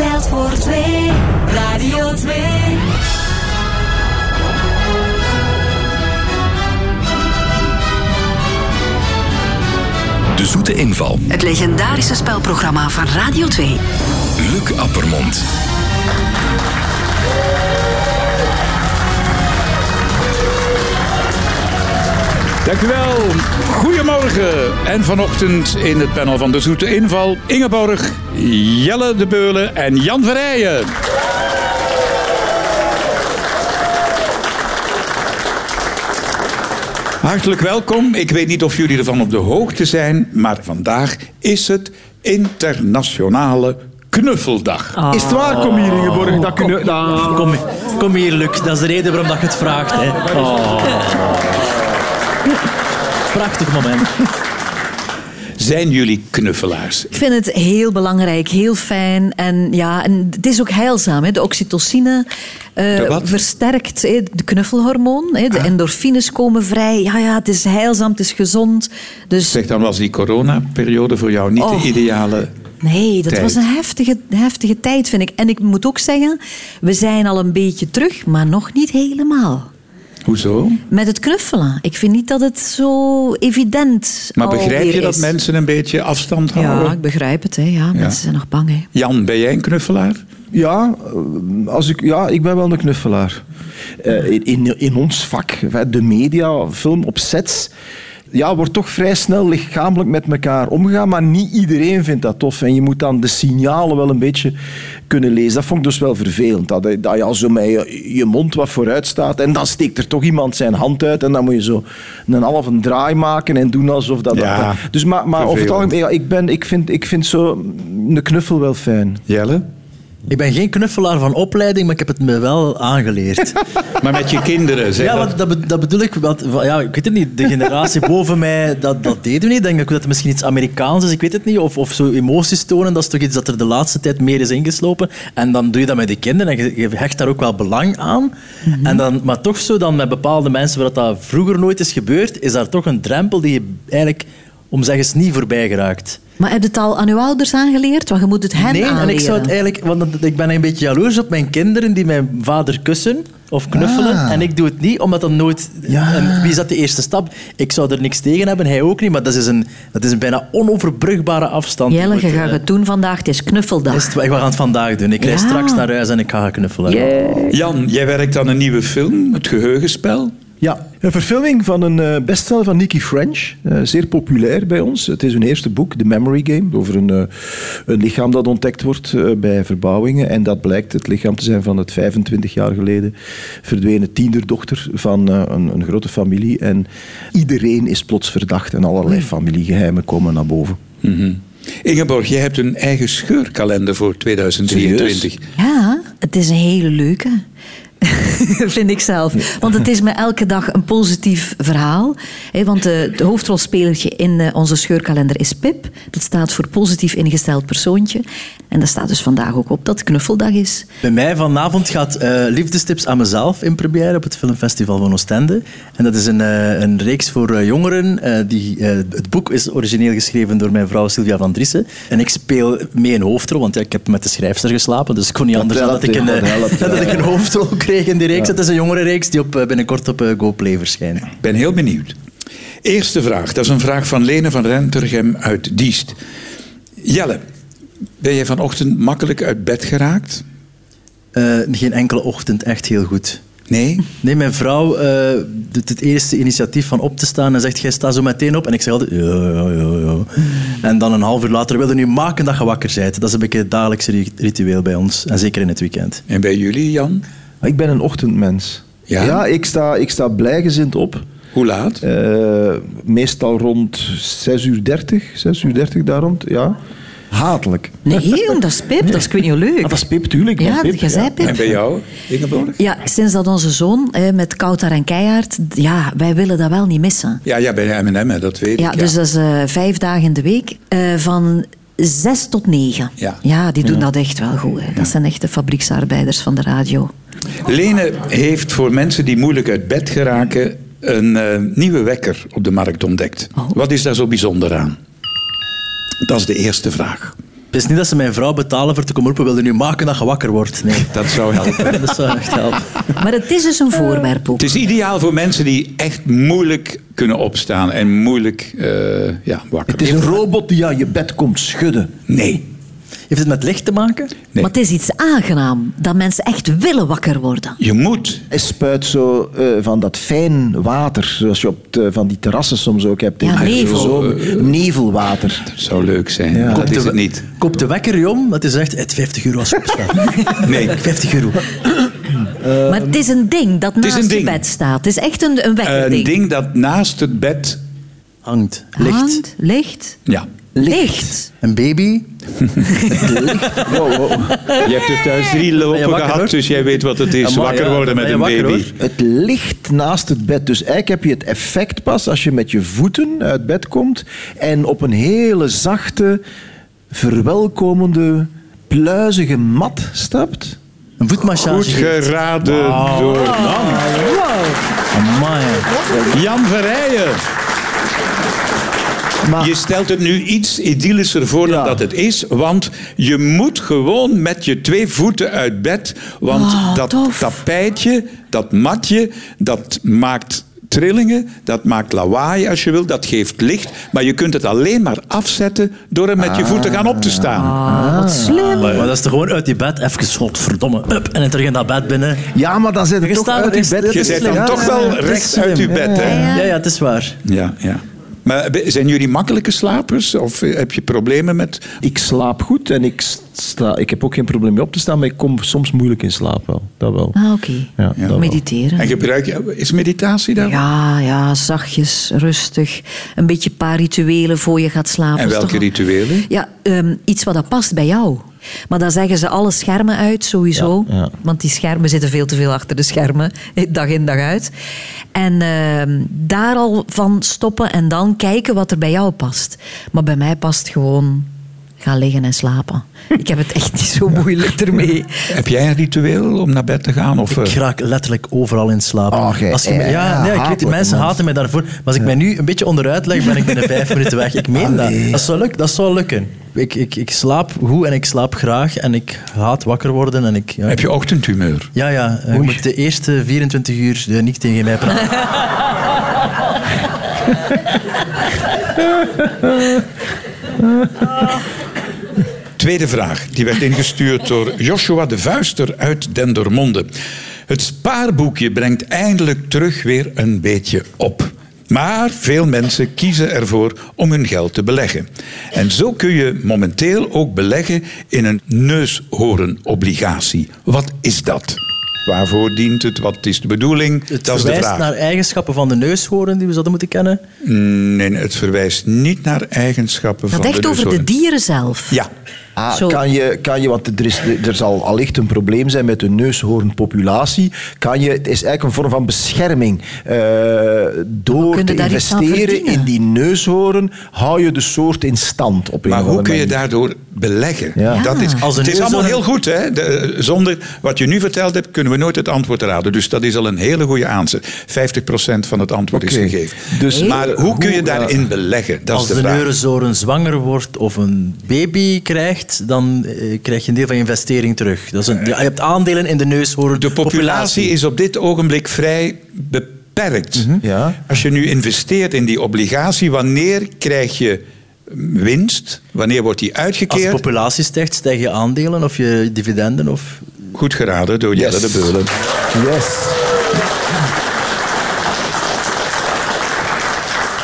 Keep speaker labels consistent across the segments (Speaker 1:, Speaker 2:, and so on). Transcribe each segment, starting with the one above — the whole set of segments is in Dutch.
Speaker 1: telt voor twee. Radio 2.
Speaker 2: De Zoete Inval.
Speaker 3: Het legendarische spelprogramma van Radio 2.
Speaker 2: Luc Appermond.
Speaker 4: Dankjewel. Goedemorgen. En vanochtend in het panel van de Zoete Inval... Ingeborg, Jelle de Beulen en Jan Verrijen. Hartelijk welkom. Ik weet niet of jullie ervan op de hoogte zijn... maar vandaag is het Internationale Knuffeldag.
Speaker 5: Is het waar, kom hier Ingeborg? Dat dat-
Speaker 6: Kom, kom hier, Luc. Dat is de reden waarom dat je het vraagt. Hè. Oh. Prachtig moment.
Speaker 4: Zijn jullie knuffelaars?
Speaker 7: Ik vind het heel belangrijk, heel fijn. En, ja, en het is ook heilzaam. Hè. De oxytocine eh,
Speaker 4: De
Speaker 7: versterkt hè, de knuffelhormoon. Hè. De endorfines komen vrij. Ja, ja, het is heilzaam, het is gezond. Dus
Speaker 4: Zeg, dan was die coronaperiode voor jou niet
Speaker 7: Oh.
Speaker 4: de ideale...
Speaker 7: nee, dat
Speaker 4: Tijd.
Speaker 7: was een heftige, heftige tijd, vind ik. En ik moet ook zeggen, we zijn al een beetje terug, maar nog niet helemaal.
Speaker 4: Hoezo?
Speaker 7: Met het knuffelen. Ik vind niet dat het zo evident
Speaker 4: Maar begrijp je dat
Speaker 7: is.
Speaker 4: mensen een beetje afstand
Speaker 7: Ja,
Speaker 4: houden?
Speaker 7: ik begrijp het. Hè. Ja, Mensen zijn nog bang. Hè.
Speaker 4: Jan, ben jij een knuffelaar?
Speaker 5: Ja, eh, als ik, ja, ik ben wel een knuffelaar. Eh, in, in, ons vak, de media, film op sets, ja, wordt toch vrij snel lichamelijk met elkaar omgegaan, maar niet iedereen vindt dat tof. En je moet dan de signalen wel een beetje kunnen lezen. Dat vond ik dus wel vervelend. Dat, dat je al zo met je, je mond wat vooruit staat en dan steekt er toch iemand zijn hand uit en dan moet je zo een half een draai maken en doen alsof dat...
Speaker 4: Ja,
Speaker 5: dat dus maar maar over het algemeen, ja, ik, ben, ik, vind, ik vind zo een knuffel wel fijn.
Speaker 4: Jelle?
Speaker 6: Ik ben geen knuffelaar van opleiding, maar ik heb het me wel aangeleerd.
Speaker 4: Maar met je kinderen, zeg
Speaker 6: Ja,
Speaker 4: dat.
Speaker 6: want dat, be- dat bedoel ik. Want, ja, ik weet het niet. De generatie boven mij, dat, dat deden we niet. Ik denk dat het misschien iets Amerikaans is, ik weet het niet. Of, of zo emoties tonen, dat is toch iets dat er de laatste tijd meer is ingeslopen. En dan doe je dat met de kinderen en je, je hecht daar ook wel belang aan. en dan, maar toch zo dan met bepaalde mensen waar dat, dat vroeger nooit is gebeurd, is daar toch een drempel die je eigenlijk, om zeggen, niet voorbij geraakt.
Speaker 7: Maar heb je het al aan uw ouders aangeleerd? Want je moet het hen
Speaker 6: nee,
Speaker 7: aanleren.
Speaker 6: en ik zou het eigenlijk, want ik ben een beetje jaloers op mijn kinderen die mijn vader kussen of knuffelen.
Speaker 7: Ah.
Speaker 6: En ik doe het niet, omdat dat nooit. En wie is dat de eerste stap? Ik zou er niks tegen hebben, hij ook niet, maar dat is een, dat is een bijna onoverbrugbare afstand.
Speaker 7: Jelle, je gaat
Speaker 6: eh,
Speaker 7: het doen vandaag. Het is knuffeldag.
Speaker 6: is het- we gaan het vandaag doen. Ik rijd
Speaker 7: Ja.
Speaker 6: straks naar huis en ik ga gaan knuffelen.
Speaker 4: Jan, jij werkt aan een nieuwe film, Het Geheugenspel.
Speaker 5: Ja, een verfilming van een eh, bestseller van Nicky French. eh, zeer populair bij ons. Het is hun eerste boek, The Memory Game, over een, eh, een lichaam dat ontdekt wordt bij verbouwingen. En dat blijkt het lichaam te zijn van het 25 jaar geleden verdwenen tienerdochter van eh, een, een grote familie. En iedereen is plots verdacht en allerlei familiegeheimen komen naar boven.
Speaker 4: Ingeborg, jij hebt een eigen scheurkalender voor 2023.
Speaker 7: Ja, het is een hele leuke. Vind ik zelf. Want het is me elke dag een positief verhaal. Hè, Want de, de hoofdrolspelertje in eh, onze scheurkalender is Pip. Dat staat voor positief ingesteld persoontje. En daar staat dus vandaag ook op dat het knuffeldag is.
Speaker 6: Bij mij vanavond gaat eh, Liefdestips aan mezelf in première op het Filmfestival van Oostende. En dat is een, eh, een reeks voor eh, jongeren. eh, die, eh, het boek is origineel geschreven door mijn vrouw Sylvia van Driessen. En ik speel mee een hoofdrol, want ja, ik heb met de schrijfster geslapen. Dus ik kon niet
Speaker 5: Dat
Speaker 6: anders dan dat ik, een,
Speaker 5: dat
Speaker 6: eh, dat ik een hoofdrol kreeg in die reeks. Het is een jongerenreeks die op, eh, binnenkort op eh, GoPlay verschijnt.
Speaker 4: Ik ben heel benieuwd. Eerste vraag, dat is een vraag van Lene van Rentergem uit Diest. Jelle, ben jij vanochtend makkelijk uit bed geraakt?
Speaker 6: Eh, geen enkele ochtend echt heel goed.
Speaker 4: Nee?
Speaker 6: Nee, mijn vrouw eh, doet het eerste initiatief van op te staan en zegt, jij staat zo meteen op. En ik zeg altijd, ja, ja, ja, ja. En dan een half uur later, wil je nu maken dat je wakker bent? Dat is een beetje het dagelijkse ri- ritueel bij ons. En zeker in het weekend.
Speaker 4: En bij jullie, Jan?
Speaker 5: Ik ben een ochtendmens.
Speaker 4: Ja?
Speaker 5: ik, sta, ik sta blijgezind op.
Speaker 4: Hoe laat?
Speaker 5: Eh, meestal rond 6 uur 30, 6 uur 30 daar rond, ja. Hatelijk.
Speaker 7: Nee, dat is Pip. Dat is ik weet niet hoe leuk.
Speaker 5: Ah, dat is Pip, tuurlijk.
Speaker 7: Ja,
Speaker 5: maar Pip,
Speaker 7: jij zei
Speaker 5: ja.
Speaker 7: Pip.
Speaker 4: En bij jou, Ingeborg?
Speaker 7: Ja, sinds dat onze zoon hè, met Kouter en Keihard... Ja, wij willen dat wel niet missen.
Speaker 4: Ja, ja bij M&M, dat weet
Speaker 7: Ja,
Speaker 4: ik.
Speaker 7: dus dat is eh, vijf dagen in de week. eh, van zes tot negen.
Speaker 4: Ja.
Speaker 7: die doen dat echt wel goed. Hè. Dat zijn echt de fabrieksarbeiders van de radio.
Speaker 4: Lene heeft voor mensen die moeilijk uit bed geraken... een eh, nieuwe wekker op de markt ontdekt.
Speaker 7: Oh.
Speaker 4: Wat is daar zo bijzonder aan? Dat is de eerste vraag.
Speaker 6: Het is niet dat ze mijn vrouw betalen voor te komen roepen, wilde nu maken dat je wakker wordt. Nee,
Speaker 4: Dat zou helpen.
Speaker 6: dat zou echt helpen.
Speaker 7: Maar het is dus een voorwerp ook.
Speaker 4: Het is ideaal voor mensen die echt moeilijk kunnen opstaan en moeilijk eh, ja, wakker
Speaker 5: Het is een robot die aan je bed komt schudden.
Speaker 4: Nee.
Speaker 6: Heeft het met licht te maken?
Speaker 4: Nee.
Speaker 7: Maar het is iets aangenaam, dat mensen echt willen wakker worden.
Speaker 4: Je moet.
Speaker 5: Hij spuit zo eh, van dat fijn water, zoals je op de- van die terrassen soms ook hebt. in
Speaker 7: Ja,
Speaker 5: de
Speaker 7: nevel.
Speaker 5: zomer. Nevelwater.
Speaker 4: Het zou leuk zijn.
Speaker 5: Ja.
Speaker 4: Dat is het niet.
Speaker 6: Koop de wekker, Jom. Dat is echt het 50 euro als je.
Speaker 4: Nee.
Speaker 6: 50 euro.
Speaker 7: maar het is een ding dat naast je
Speaker 4: ding.
Speaker 7: bed staat. Het is echt een, een wekkerding.
Speaker 4: Een ding dat naast het bed.
Speaker 6: Hangt. Licht.
Speaker 7: Hangt, licht,
Speaker 4: Ja.
Speaker 7: licht.
Speaker 6: Een baby.
Speaker 5: Wow, wow.
Speaker 4: Je hebt er thuis drie lopen
Speaker 6: wakker,
Speaker 4: gehad,
Speaker 6: hoor?
Speaker 4: dus jij weet wat het is.
Speaker 6: Amai,
Speaker 4: wakker
Speaker 6: ja,
Speaker 4: worden met een
Speaker 6: wakker,
Speaker 4: baby.
Speaker 6: hoor?
Speaker 5: Het ligt naast het bed. Dus eigenlijk heb je het effect pas als je met je voeten uit bed komt en op een hele zachte, verwelkomende, pluizige mat stapt.
Speaker 6: Een voetmassage.
Speaker 4: Goed geraden door
Speaker 6: Amai.
Speaker 4: Jan Verrijen.
Speaker 5: Maar
Speaker 4: Je stelt het nu iets idyllischer voor dan dat het is, want je moet gewoon met je twee voeten uit bed, want
Speaker 7: Oh,
Speaker 4: dat
Speaker 7: tof.
Speaker 4: tapijtje, dat matje, dat maakt trillingen, dat maakt lawaai als je wil, dat geeft licht, maar je kunt het alleen maar afzetten door er met je voeten gaan op te staan.
Speaker 7: Ah, wat slim.
Speaker 6: Maar, dat is toch gewoon uit die bed, even godverdomme, up, en dan terug in dat bed binnen.
Speaker 5: ja, maar dan zit
Speaker 6: Je
Speaker 5: het toch
Speaker 6: staat
Speaker 5: uit je bed.
Speaker 4: Je zit dan toch wel
Speaker 6: slim.
Speaker 4: uit je bed, hè?
Speaker 6: Ja, ja, het is waar.
Speaker 4: Ja, ja. Maar zijn jullie makkelijke slapers of eh, heb je problemen met...
Speaker 5: Ik slaap goed en ik, sta, ik heb ook geen probleem mee op te staan, maar ik kom soms moeilijk in slaap wel. Dat wel.
Speaker 7: Ah, oké.
Speaker 5: Ja.
Speaker 7: Mediteren.
Speaker 4: En gebruik je... Is meditatie daar?
Speaker 7: Ja, ja, zachtjes, rustig. Een beetje een paar rituelen voor je gaat slapen.
Speaker 4: En welke rituelen?
Speaker 7: Ja, ehm, iets wat dat past bij jou. Maar dan zeggen ze alle schermen uit, sowieso.
Speaker 5: Ja, ja.
Speaker 7: Want die schermen zitten veel te veel achter de schermen. Dag in, dag uit. En ehm, daar al van stoppen en dan kijken wat er bij jou past. Maar bij mij past gewoon gaan liggen en slapen. Ik heb het echt niet zo moeilijk ermee.
Speaker 4: Heb jij een ritueel om naar bed te gaan? Of,
Speaker 6: Ik
Speaker 4: eh,
Speaker 6: raak letterlijk overal in slaap.
Speaker 5: Oh,
Speaker 6: als je,
Speaker 5: ja,
Speaker 6: ja, nee, ik weet, die
Speaker 5: hatelijke
Speaker 6: mensen
Speaker 5: mens.
Speaker 6: haten mij daarvoor. Maar als ik mij nu een beetje onderuit leg, ben ik binnen vijf minuten weg. Ik meen dat. Dat zou, luk, dat zou lukken. Ik, ik, ik slaap goed en ik slaap graag en ik haat wakker worden. En ik, ja,
Speaker 4: heb je ochtendhumeur?
Speaker 6: Ja, ja. eh, Je moet de eerste 24 uur eh, niet tegen mij praten.
Speaker 4: Tweede vraag, die werd ingestuurd door Joshua de Vuister uit Dendermonde. Het spaarboekje brengt eindelijk terug weer een beetje op. Maar veel mensen kiezen ervoor om hun geld te beleggen. En zo kun je momenteel ook beleggen in een neushoornobligatie. Wat is dat? Waarvoor dient het? Wat is de bedoeling?
Speaker 6: Het
Speaker 4: dat is de
Speaker 6: verwijst
Speaker 4: vraag.
Speaker 6: naar eigenschappen van de neushoorn die we zouden moeten kennen.
Speaker 4: Nee, het verwijst niet naar eigenschappen
Speaker 7: Het
Speaker 4: van
Speaker 7: gaat echt
Speaker 4: de
Speaker 7: over de
Speaker 4: neushoorn.
Speaker 7: dieren zelf.
Speaker 4: Ja,
Speaker 5: Ah,
Speaker 7: Zo.
Speaker 5: kan je, kan je, want er, is, er zal allicht een probleem zijn met de neushoornpopulatie. Kan je, het is eigenlijk een vorm van bescherming. Eh, door te investeren in die neushoorn, hou je de soort in stand. Op een
Speaker 4: Maar hoe kun je daardoor beleggen?
Speaker 5: Ja.
Speaker 4: Dat is,
Speaker 6: Als
Speaker 4: het is allemaal
Speaker 6: neushoorn-
Speaker 4: heel goed. Hè? De- zonder wat je nu verteld hebt, kunnen we nooit het antwoord raden. Dus dat is al een hele goede aanzet. 50% van het antwoord is gegeven.
Speaker 5: Dus,
Speaker 4: maar
Speaker 5: eh,
Speaker 4: hoe kun je daarin beleggen? Dat
Speaker 6: Als
Speaker 4: is de
Speaker 6: de neurenzoren zwanger wordt of een baby krijgt, dan eh, krijg je een deel van je investering terug. Dat is een, je hebt aandelen in de neushoorn.
Speaker 4: De populatie is op dit ogenblik vrij beperkt.
Speaker 5: Ja.
Speaker 4: Als je nu investeert in die obligatie, wanneer krijg je winst? Wanneer wordt die
Speaker 6: Als de
Speaker 4: uitgekeerd?
Speaker 6: populatie stijgt, stijg je aandelen of je dividenden. Of...
Speaker 4: Goed geraden door Jelle
Speaker 5: Yes.
Speaker 4: de Beulen.
Speaker 5: Yes.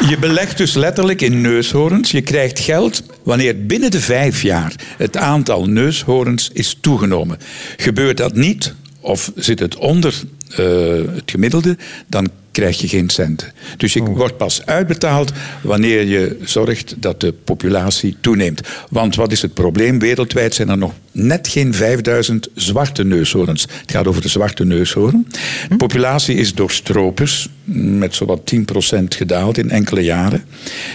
Speaker 4: Je belegt dus letterlijk in neushoorns. Je krijgt geld wanneer binnen de vijf jaar het aantal neushoorns is toegenomen. Gebeurt dat niet, of zit het onder eh, het gemiddelde, dan krijg je geen centen. Dus je wordt pas uitbetaald wanneer je zorgt dat de populatie toeneemt. Want wat is het probleem? Wereldwijd zijn er nog net geen 5000 zwarte neushoorns. Het gaat over de zwarte neushoorn. De populatie is door stropers met zowat 10% gedaald in enkele jaren.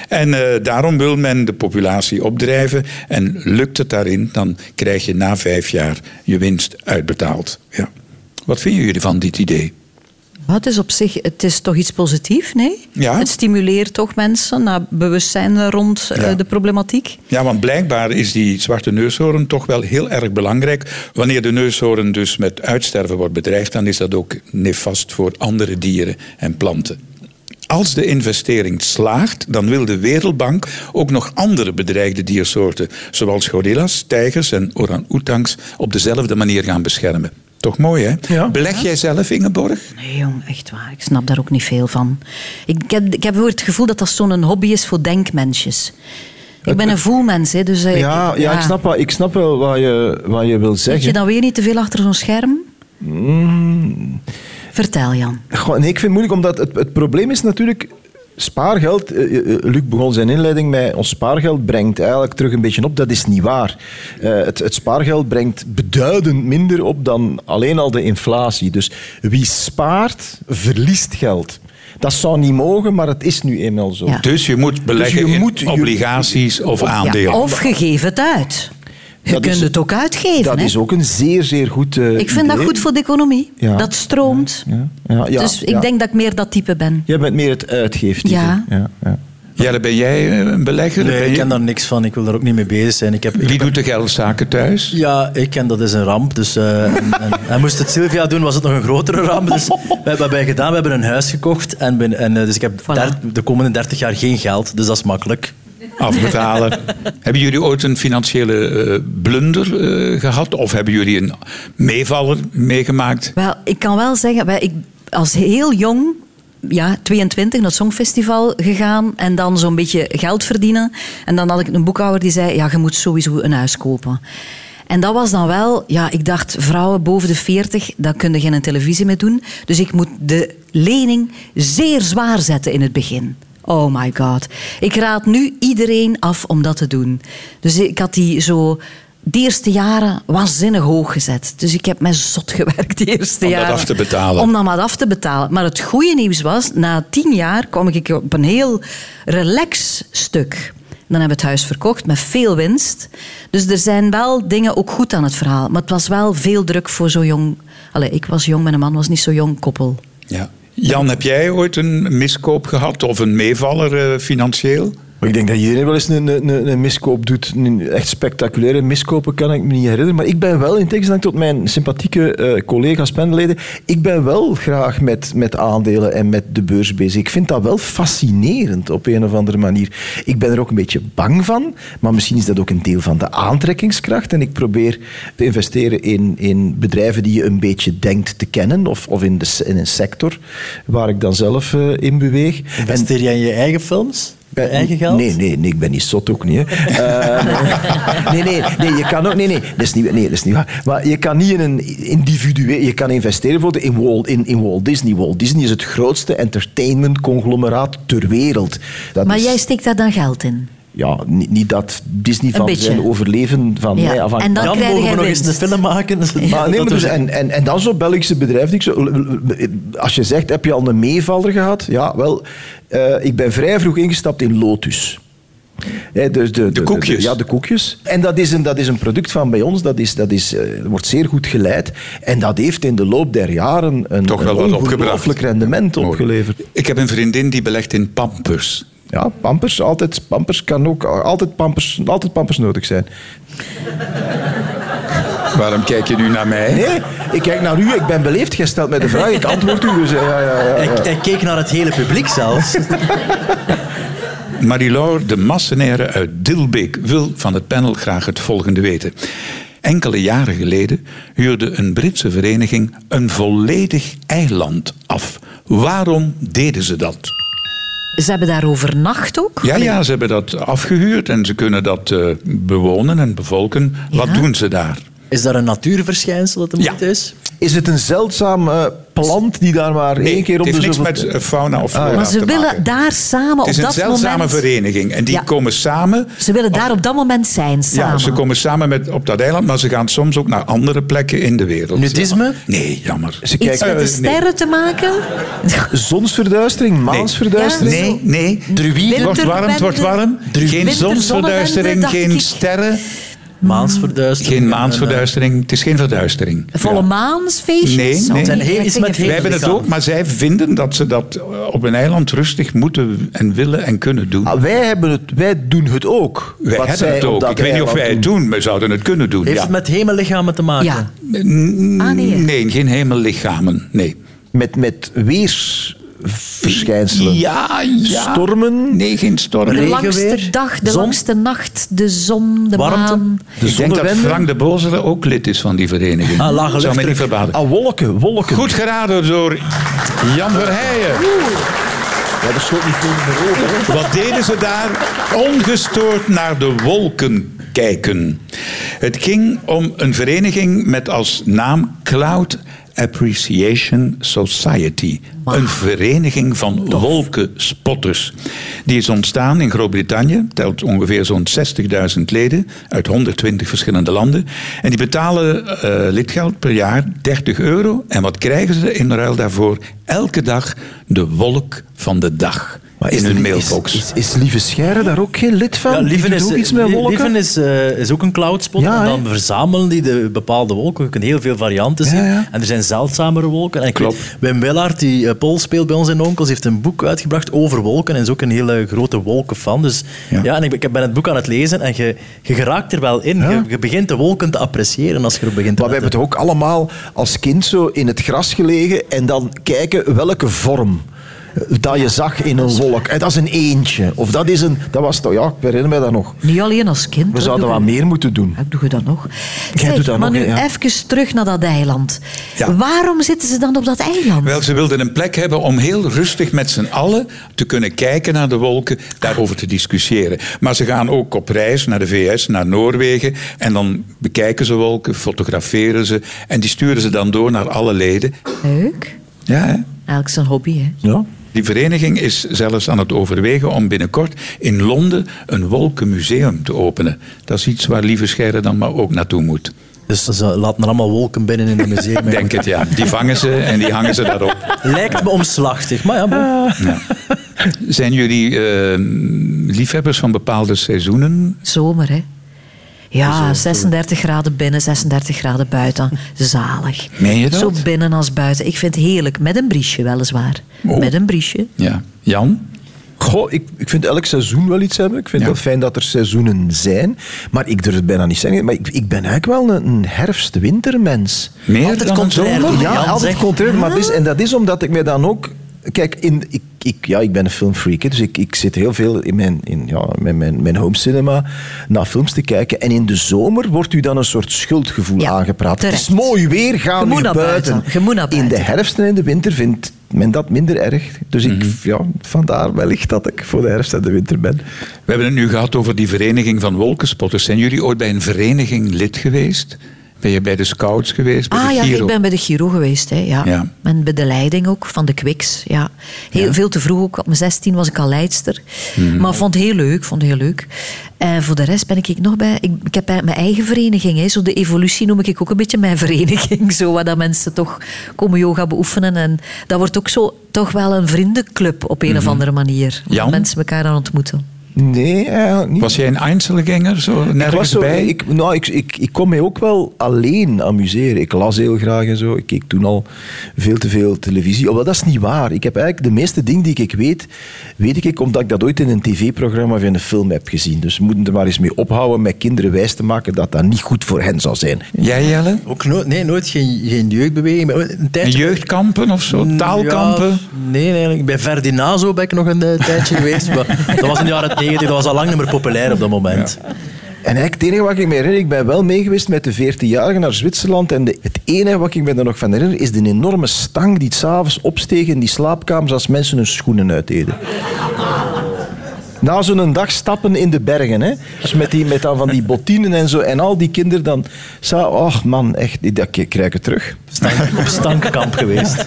Speaker 4: En eh, daarom wil men de populatie opdrijven. En lukt het daarin, dan krijg je na vijf jaar je winst uitbetaald. Ja. Wat vinden jullie van dit idee?
Speaker 7: Het is op zich het is toch iets positiefs, nee?
Speaker 4: Ja.
Speaker 7: Het stimuleert toch mensen naar bewustzijn rond eh,
Speaker 4: Ja.
Speaker 7: de problematiek.
Speaker 4: Ja, want blijkbaar is die zwarte neushoorn toch wel heel erg belangrijk. Wanneer de neushoorn dus met uitsterven wordt bedreigd, dan is dat ook nefast voor andere dieren en planten. Als de investering slaagt, dan wil de Wereldbank ook nog andere bedreigde diersoorten, zoals gorillas, tijgers en orang-oetangs, op dezelfde manier gaan beschermen. Toch mooi, hè?
Speaker 5: Ja.
Speaker 4: Beleg jij zelf, Ingeborg?
Speaker 7: Nee, jong, echt waar. Ik snap daar ook niet veel van. Ik, ik heb, ik heb het gevoel dat dat zo'n hobby is voor denkmensjes. Ik ben een voelmens, hè, dus... eh,
Speaker 5: Ja, ja, ik, snap, wel- ik snap wel wat je, wat je wil
Speaker 7: Zit je
Speaker 5: zeggen.
Speaker 7: dan weer niet te veel achter zo'n scherm? Vertel, Jan.
Speaker 5: Goh, nee, ik vind het moeilijk, omdat het, het probleem is natuurlijk... Spaargeld, eh, eh, Luc begon zijn inleiding met ons spaargeld brengt eigenlijk terug een beetje op. Dat is niet waar. Eh, het, het spaargeld brengt beduidend minder op dan alleen al de inflatie. Dus wie spaart, verliest geld. Dat zou niet mogen, maar het is nu eenmaal zo.
Speaker 7: Ja.
Speaker 4: Dus je moet beleggen
Speaker 5: je
Speaker 4: in
Speaker 5: moet- je-
Speaker 4: obligaties of aandelen.
Speaker 7: Ja, of geeft het uit. Je
Speaker 5: Dat
Speaker 7: kunt
Speaker 5: is-
Speaker 7: het ook uitgeven.
Speaker 5: Dat
Speaker 7: hè.
Speaker 5: is ook een zeer, zeer goed eh,
Speaker 7: Ik vind dat goed voor de economie.
Speaker 5: Ja.
Speaker 7: Dat stroomt.
Speaker 5: Ja, ja, ja,
Speaker 7: dus ik denk dat ik meer dat type ben.
Speaker 5: Jij bent meer het uitgeeft.
Speaker 7: Ja.
Speaker 5: ja, ja.
Speaker 4: Ben jij eh, een belegger?
Speaker 6: Nee,
Speaker 4: Ben
Speaker 6: ik
Speaker 4: je-
Speaker 6: ken daar niks van. Ik wil daar ook niet mee bezig zijn. Ik heb, ik
Speaker 4: Wie doet de geldzaken thuis?
Speaker 6: Ja, ik ken dat is een ramp. Dus, eh, en, en, en moest het Sylvia doen, was het nog een grotere ramp. Dus we hebben wij gedaan, we hebben een huis gekocht. En, ben, en, dus ik heb
Speaker 7: Voilà.
Speaker 6: der- de komende 30 jaar geen geld. Dus dat is makkelijk.
Speaker 4: Afbetalen. hebben jullie ooit een financiële eh, blunder eh, gehad? Of hebben jullie een meevaller meegemaakt?
Speaker 7: Wel, ik kan wel zeggen, wij- ik, als heel jong, ja, 22, naar het Songfestival gegaan en dan zo'n beetje geld verdienen. En dan had ik een boekhouder die zei, ja, je moet sowieso een huis kopen. En dat was dan wel, ja, ik dacht, vrouwen boven de 40, daar kun je geen televisie mee doen. Dus ik moet de lening zeer zwaar zetten in het begin. Oh my god. Ik raad nu iedereen af om dat te doen. Dus ik had die zo de eerste jaren waanzinnig hoog gezet. Dus ik heb mij zot gewerkt de eerste
Speaker 4: Om dat
Speaker 7: jaren.
Speaker 4: af te betalen.
Speaker 7: Om dat maar af te betalen. Maar het goede nieuws was, na tien jaar kwam ik op een heel relax stuk. Dan hebben we het huis verkocht met veel winst. Dus er zijn wel dingen ook goed aan het verhaal. Maar het was wel veel druk voor zo'n jong... Allee, ik was jong, mijn man was niet zo jong koppel.
Speaker 4: Ja. Jan, heb jij ooit een miskoop gehad of een meevaller eh, financieel?
Speaker 5: Maar ik denk dat iedereen wel eens een, een, een miskoop doet. Een echt spectaculaire miskopen kan ik me niet herinneren. Maar ik ben wel, in tegenstelling tot mijn sympathieke eh, collega's penleden, ik ben wel graag met, met aandelen en met de beurs bezig. Ik vind dat wel fascinerend op een of andere manier. Ik ben er ook een beetje bang van, maar misschien is dat ook een deel van de aantrekkingskracht. En ik probeer te investeren in, in bedrijven die je een beetje denkt te kennen, of, of in, de, in een sector waar ik dan zelf eh, in beweeg.
Speaker 6: Investeer jij in je eigen films? Bij eigen geld?
Speaker 5: Nee, nee, nee, ik ben niet zot ook niet. Hè. Eh, nee, nee, nee, je kan ook... Nee, nee, dat is niet, nee, dat is niet waar. Maar je kan niet in een individueel... Je kan investeren bijvoorbeeld in Walt, in, in Walt Disney. Walt Disney is het grootste entertainment-conglomeraat ter wereld. Dat
Speaker 7: Maar
Speaker 5: is-
Speaker 7: jij steekt daar dan geld in?
Speaker 5: Ja, niet, niet dat Disney van
Speaker 7: beetje.
Speaker 5: zijn overleven van
Speaker 7: Ja,
Speaker 5: mij afhangt.
Speaker 7: en dan
Speaker 6: mogen we nog eens een film maken?
Speaker 5: Maar nee,
Speaker 6: dat
Speaker 5: maar dus, en, en, en dan zo'n Belgische bedrijf. ik zo, als je zegt, heb je al een meevaller gehad? Ja, wel, eh, ik ben vrij vroeg ingestapt in Lotus. Hè, dus de, de,
Speaker 4: koekjes.
Speaker 5: ja, de koekjes. En dat is een, dat is een product van bij ons, dat, is, dat is, eh, wordt zeer goed geleid. En dat heeft in de loop der jaren een,
Speaker 4: Toch wel
Speaker 5: een
Speaker 4: wat opgebracht.
Speaker 5: ongelooflijk rendement opgeleverd.
Speaker 4: Ik heb een vriendin die belegt in pampers.
Speaker 5: Ja, pampers, altijd, pampers kan ook altijd pampers, altijd pampers nodig zijn.
Speaker 4: Waarom kijk je nu naar mij?
Speaker 5: Nee, ik kijk naar u, ik ben beleefd gesteld met de vraag, ik antwoord u. Dus, ja, ja, ja, ja.
Speaker 6: Hij, hij keek naar het hele publiek zelfs.
Speaker 4: Marie-Laure de Massenaire uit Dilbeek wil van het panel graag het volgende weten. Enkele jaren geleden huurde een Britse vereniging een volledig eiland af. Waarom deden ze dat?
Speaker 7: Ze hebben daar overnacht ook?
Speaker 4: Ja, ja, ze hebben dat afgehuurd en ze kunnen dat eh, bewonen en bevolken. Wat doen ze daar?
Speaker 6: Is daar een natuurverschijnsel dat de
Speaker 4: Ja.
Speaker 6: is?
Speaker 5: Is het een zeldzaam eh, plant die daar maar één keer
Speaker 4: het
Speaker 5: op de
Speaker 4: heeft niks
Speaker 5: zoveel...
Speaker 4: met eh, fauna of
Speaker 5: Ah, ja.
Speaker 4: flora
Speaker 7: Maar ze
Speaker 4: te
Speaker 7: willen
Speaker 4: maken.
Speaker 7: daar samen
Speaker 4: Het is
Speaker 7: op
Speaker 4: een
Speaker 7: dat
Speaker 4: zeldzame
Speaker 7: moment...
Speaker 4: vereniging en die
Speaker 7: Ja.
Speaker 4: komen samen
Speaker 7: Ze willen daar op dat moment zijn, samen.
Speaker 4: Ja, ze komen samen met, op dat eiland, maar ze gaan soms ook naar andere plekken in de wereld.
Speaker 6: Nudisme?
Speaker 4: Nee, jammer.
Speaker 5: Ze
Speaker 7: Iets
Speaker 5: kijken,
Speaker 7: met de
Speaker 4: nee.
Speaker 7: sterren te maken?
Speaker 5: zonsverduistering, maansverduistering.
Speaker 7: Ja,
Speaker 4: Nee, nee.
Speaker 6: Druïden?
Speaker 4: Het wordt warm, het wordt warm. Geen zonsverduistering, geen sterren.
Speaker 6: Maansverduistering.
Speaker 4: Geen
Speaker 6: en,
Speaker 4: maansverduistering. Het is geen verduistering.
Speaker 7: Volle
Speaker 4: Ja.
Speaker 7: maansfeestjes?
Speaker 4: Nee, nee.
Speaker 6: Iets met
Speaker 4: Wij hebben het ook, maar zij vinden dat ze dat op een eiland rustig moeten en willen en kunnen doen.
Speaker 5: Ah, wij, hebben het, wij doen het ook.
Speaker 4: wij
Speaker 5: wat
Speaker 4: hebben
Speaker 5: zij
Speaker 4: het ook. Ik weet niet of wij het doen, we zouden het kunnen doen.
Speaker 6: Heeft
Speaker 4: ja.
Speaker 6: het met hemellichamen te maken?
Speaker 7: Ja.
Speaker 4: N-
Speaker 7: Ah, nee.
Speaker 4: Nee, geen hemellichamen. Nee.
Speaker 5: Met, met weersverschijnselen.
Speaker 4: Ja, ja.
Speaker 5: Stormen.
Speaker 4: Nee, geen stormen.
Speaker 7: De langste dag, de
Speaker 6: zon.
Speaker 7: langste nacht, de zon, de
Speaker 6: Warmte.
Speaker 7: maan.
Speaker 5: De
Speaker 4: ik denk dat. Frank de Bozere ook lid is van die vereniging.
Speaker 6: Ah, lage
Speaker 4: Zou mij niet verbazen.
Speaker 5: Ah, wolken, wolken.
Speaker 4: Goed geraden door Jan Verheijen.
Speaker 5: Ja, dat schoot niet veel meer over. hè.
Speaker 4: Wat deden ze daar? Ongestoord naar de wolken kijken. Het ging om een vereniging met als naam Cloud Appreciation Society. Een vereniging van wolkenspotters. Die is ontstaan in Groot-Brittannië, telt ongeveer zo'n 60.000 leden uit 120 verschillende landen. En die betalen eh, lidgeld per jaar 30 euro. En wat krijgen ze in ruil daarvoor? Elke dag de wolk van de dag in hun
Speaker 5: de-
Speaker 4: mailbox.
Speaker 5: Is, is, is Lieve Scheire daar ook geen lid van?
Speaker 6: Ja, Lieven is,
Speaker 5: ook iets met
Speaker 6: Lie-
Speaker 5: wolken?
Speaker 6: Lieven is, eh, is ook een cloudspot.
Speaker 5: Ja,
Speaker 6: en dan verzamelen die de bepaalde wolken. Je kunt heel veel varianten zien.
Speaker 5: Ja, ja.
Speaker 6: En er zijn zeldzamere wolken. En
Speaker 4: Klopt.
Speaker 6: weet, Wim Willaert, die eh, Paul speelt bij ons in Onkels, heeft een boek uitgebracht over wolken. En is ook een hele grote wolkenfan. Dus ja,
Speaker 4: Ja.
Speaker 6: en ik, ik ben het boek aan het lezen en je, je geraakt er wel in. Je, je begint de wolken te appreciëren als je er begint te
Speaker 5: Maar we hebben toch ook allemaal als kind zo in het gras gelegen en dan kijken welke vorm dat je zag in een wolk. En dat is een eentje. Of dat is een... Dat was toch... Ja, ik herinner me dat nog.
Speaker 7: Niet alleen als kind.
Speaker 5: We zouden wat meer moeten doen.
Speaker 7: Ja, doe je dat nog?
Speaker 5: Jij
Speaker 7: Zeg,
Speaker 5: doet dat
Speaker 7: maar
Speaker 5: nog,
Speaker 7: nu
Speaker 5: ja.
Speaker 7: even terug naar dat eiland.
Speaker 4: Ja.
Speaker 7: Waarom zitten ze dan op dat eiland?
Speaker 4: Wel, ze wilden een plek hebben om heel rustig met z'n allen te kunnen kijken naar de wolken, daarover te discussiëren. Maar ze gaan ook op reis naar de VS, naar Noorwegen. En dan bekijken ze wolken, fotograferen ze. En die sturen ze dan door naar alle leden.
Speaker 7: Leuk.
Speaker 4: Ja, hè?
Speaker 7: Eigenlijk zijn hobby, hè?
Speaker 5: Ja.
Speaker 4: Die vereniging is zelfs aan het overwegen om binnenkort in Londen een wolkenmuseum te openen. Dat is iets waar Lieve Scheire dan maar ook naartoe moet.
Speaker 6: Dus ze laten er allemaal wolken binnen in het museum.
Speaker 4: Ik denk het, ja. Die vangen ze en die hangen ze daarop.
Speaker 6: Lijkt me omslachtig, maar ja, bon.
Speaker 4: Ja. Zijn jullie eh, liefhebbers van bepaalde seizoenen?
Speaker 7: Zomer, hè? Ja, 36 graden binnen, 36 graden buiten. Zalig.
Speaker 4: Meen je dat?
Speaker 7: Zo binnen als buiten. Ik vind het heerlijk. Met een briesje, weliswaar.
Speaker 4: Oh.
Speaker 7: Met een briesje.
Speaker 4: Ja. Jan?
Speaker 5: Goh, ik, ik vind elk seizoen wel iets hebben. Ik vind
Speaker 4: Ja.
Speaker 5: het wel fijn dat er seizoenen zijn. Maar ik durf het bijna niet zeggen. Maar ik, ik ben eigenlijk wel een, een herfst-wintermens.
Speaker 4: Meer
Speaker 6: Altijd
Speaker 4: dan een zomer?
Speaker 5: Ja, altijd contrair. Maar is, en dat is omdat ik mij dan ook... Kijk, in, ik, ik, ja, ik ben een filmfreak, hè, dus ik, ik zit heel veel in mijn, in, ja, mijn, mijn, mijn home cinema naar films te kijken. En in de zomer wordt u dan een soort schuldgevoel
Speaker 7: Ja,
Speaker 5: aangepraat.
Speaker 7: terecht.
Speaker 5: Het is mooi weer, ga
Speaker 7: Je moet
Speaker 5: nu
Speaker 7: naar
Speaker 5: buiten. In de herfst en in de winter vindt men dat minder erg. Dus ik, ja, vandaar wellicht dat ik voor de herfst en de winter ben.
Speaker 4: We hebben het nu gehad over die vereniging van wolkenspotters. Zijn jullie ooit bij een vereniging lid geweest? Ben je bij de scouts geweest? Bij
Speaker 7: Ah
Speaker 4: de
Speaker 7: ja,
Speaker 4: Giro?
Speaker 7: ik ben bij de Giro geweest. Hè, ja.
Speaker 4: Ja.
Speaker 7: En bij de leiding ook, van de Quicks. Ja. Heel,
Speaker 4: Ja.
Speaker 7: Veel te vroeg ook. Op mijn 16 was ik al leidster.
Speaker 4: Mhm.
Speaker 7: Maar vond het heel leuk. Vond het heel leuk. En voor de rest ben ik nog bij... Ik, ik heb mijn eigen vereniging. Hè, zo de evolutie noem ik ook een beetje mijn vereniging. Zo, waar dat mensen toch komen yoga beoefenen. En dat wordt ook zo toch wel een vriendenclub op een of andere manier. Waar
Speaker 4: Mhm.
Speaker 7: Mensen elkaar aan ontmoeten.
Speaker 5: Nee, eigenlijk niet.
Speaker 4: Was jij een Einzelganger, zo nergens
Speaker 5: ik was zo,
Speaker 4: bij?
Speaker 5: Ik, nou, ik, ik, ik kon mij ook wel alleen amuseren. Ik las heel graag en zo. Ik keek toen al veel te veel televisie. Oh, maar dat is niet waar. Ik heb eigenlijk de meeste dingen die ik weet, weet ik omdat ik dat ooit in een tv-programma of in een film heb gezien. Dus we moeten er maar eens mee ophouden met kinderen wijs te maken dat dat niet goed voor hen zal zijn.
Speaker 4: Jij, Jelle?
Speaker 6: Ook nooit, nee, nooit geen, geen jeugdbeweging. maar Een
Speaker 4: En
Speaker 6: tijdje...
Speaker 4: jeugdkampen of zo? Taalkampen?
Speaker 6: Ja, nee, eigenlijk. Bij Ferdinazo ben ik nog een eh, tijdje geweest. Maar dat was in de jaren 90, dat was al lang niet meer populair op dat moment.
Speaker 5: En eigenlijk het enige wat ik me herinner, ik ben wel mee geweest met de 14-jarigen naar Zwitserland. En de, het enige wat ik me er nog van herinner, is de enorme stang die s'avonds opsteeg in die slaapkamers als mensen hun schoenen uitdeden. Na zo'n dag stappen in de bergen, hè. Dus met, die, met dan van die bottinen en zo. En al die kinderen dan... Sa oh man, echt, dat ik krijg het terug.
Speaker 6: Stank- op stankkamp geweest.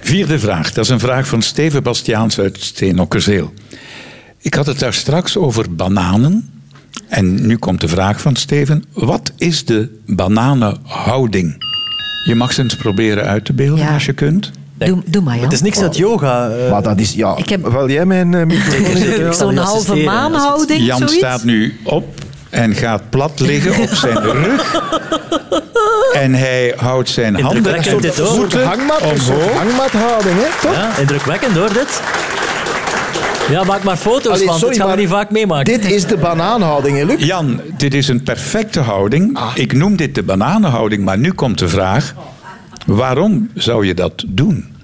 Speaker 4: Vierde vraag. Dat is een vraag van Steven Bastiaans uit Steenokkerzeel. Ik had het daar straks over bananen. En nu komt de vraag van Steven. Wat is de bananenhouding? Je mag ze eens proberen uit te beelden
Speaker 7: Ja.
Speaker 4: als je kunt.
Speaker 7: Doe, doe maar, Jan.
Speaker 6: Het is niks uit yoga. eh.
Speaker 5: Maar dat is... Ja,
Speaker 7: Ik heb-
Speaker 5: Wil jij mijn uh, microfoon?
Speaker 6: Zeker, zeker.
Speaker 7: Zo'n halve maanhouding,
Speaker 4: Jan
Speaker 7: zoiets?
Speaker 4: staat nu op en gaat plat liggen op zijn rug. En hij houdt zijn handen
Speaker 6: Indrukwekkend
Speaker 4: en
Speaker 6: dit, hoor.
Speaker 4: voeten
Speaker 5: Hangmat, een soort
Speaker 4: omhoog.
Speaker 5: hangmathouding, hè? Toch?
Speaker 6: Ja, indrukwekkend hoor, dit. Ja, maak maar foto's,
Speaker 5: Allee,
Speaker 6: want
Speaker 5: sorry,
Speaker 6: dit gaan we niet vaak meemaken.
Speaker 5: Dit is de banaanhouding, hè, Luc?
Speaker 4: Jan, dit is een perfecte houding.
Speaker 5: Ah.
Speaker 4: Ik noem dit de bananenhouding, maar nu komt de vraag... Waarom zou je dat doen?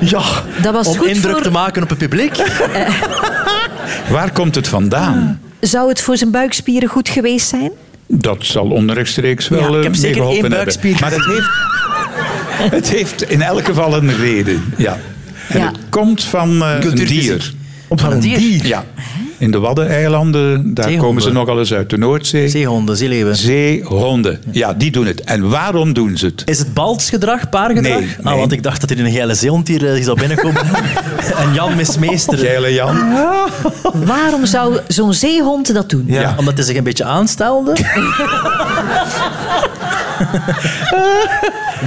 Speaker 5: Ja.
Speaker 7: Dat was
Speaker 6: Om
Speaker 7: goed
Speaker 6: indruk
Speaker 7: voor...
Speaker 6: te maken op het publiek.
Speaker 4: Waar komt het vandaan?
Speaker 7: Zou het voor zijn buikspieren goed geweest zijn?
Speaker 4: Dat zal onrechtstreeks wel
Speaker 7: Ja, ik
Speaker 4: eh,
Speaker 6: heb zeker één
Speaker 4: hebben. Maar het heeft, het heeft in elk geval een reden. Ja. En
Speaker 7: Ja.
Speaker 4: het komt van eh, een
Speaker 6: Cultuurfysiek.
Speaker 5: Van een dier.
Speaker 4: Ja. In de Waddeneilanden, daar
Speaker 6: Zeehonden.
Speaker 4: komen ze nogal eens uit de Noordzee.
Speaker 6: Zeehonden, zeeleeuwen.
Speaker 4: Zeehonden. Ja, die doen het. En waarom doen ze het?
Speaker 6: Is het baltsgedrag, paargedrag?
Speaker 4: Nee,
Speaker 6: Ah,
Speaker 4: nee.
Speaker 6: want ik dacht dat er een geile zeehond hier eh, zou binnenkomen. en Jan mismeester.
Speaker 4: Geile Jan.
Speaker 7: Waarom zou zo'n zeehond dat doen?
Speaker 4: Ja.
Speaker 6: Omdat hij zich een beetje aanstelde.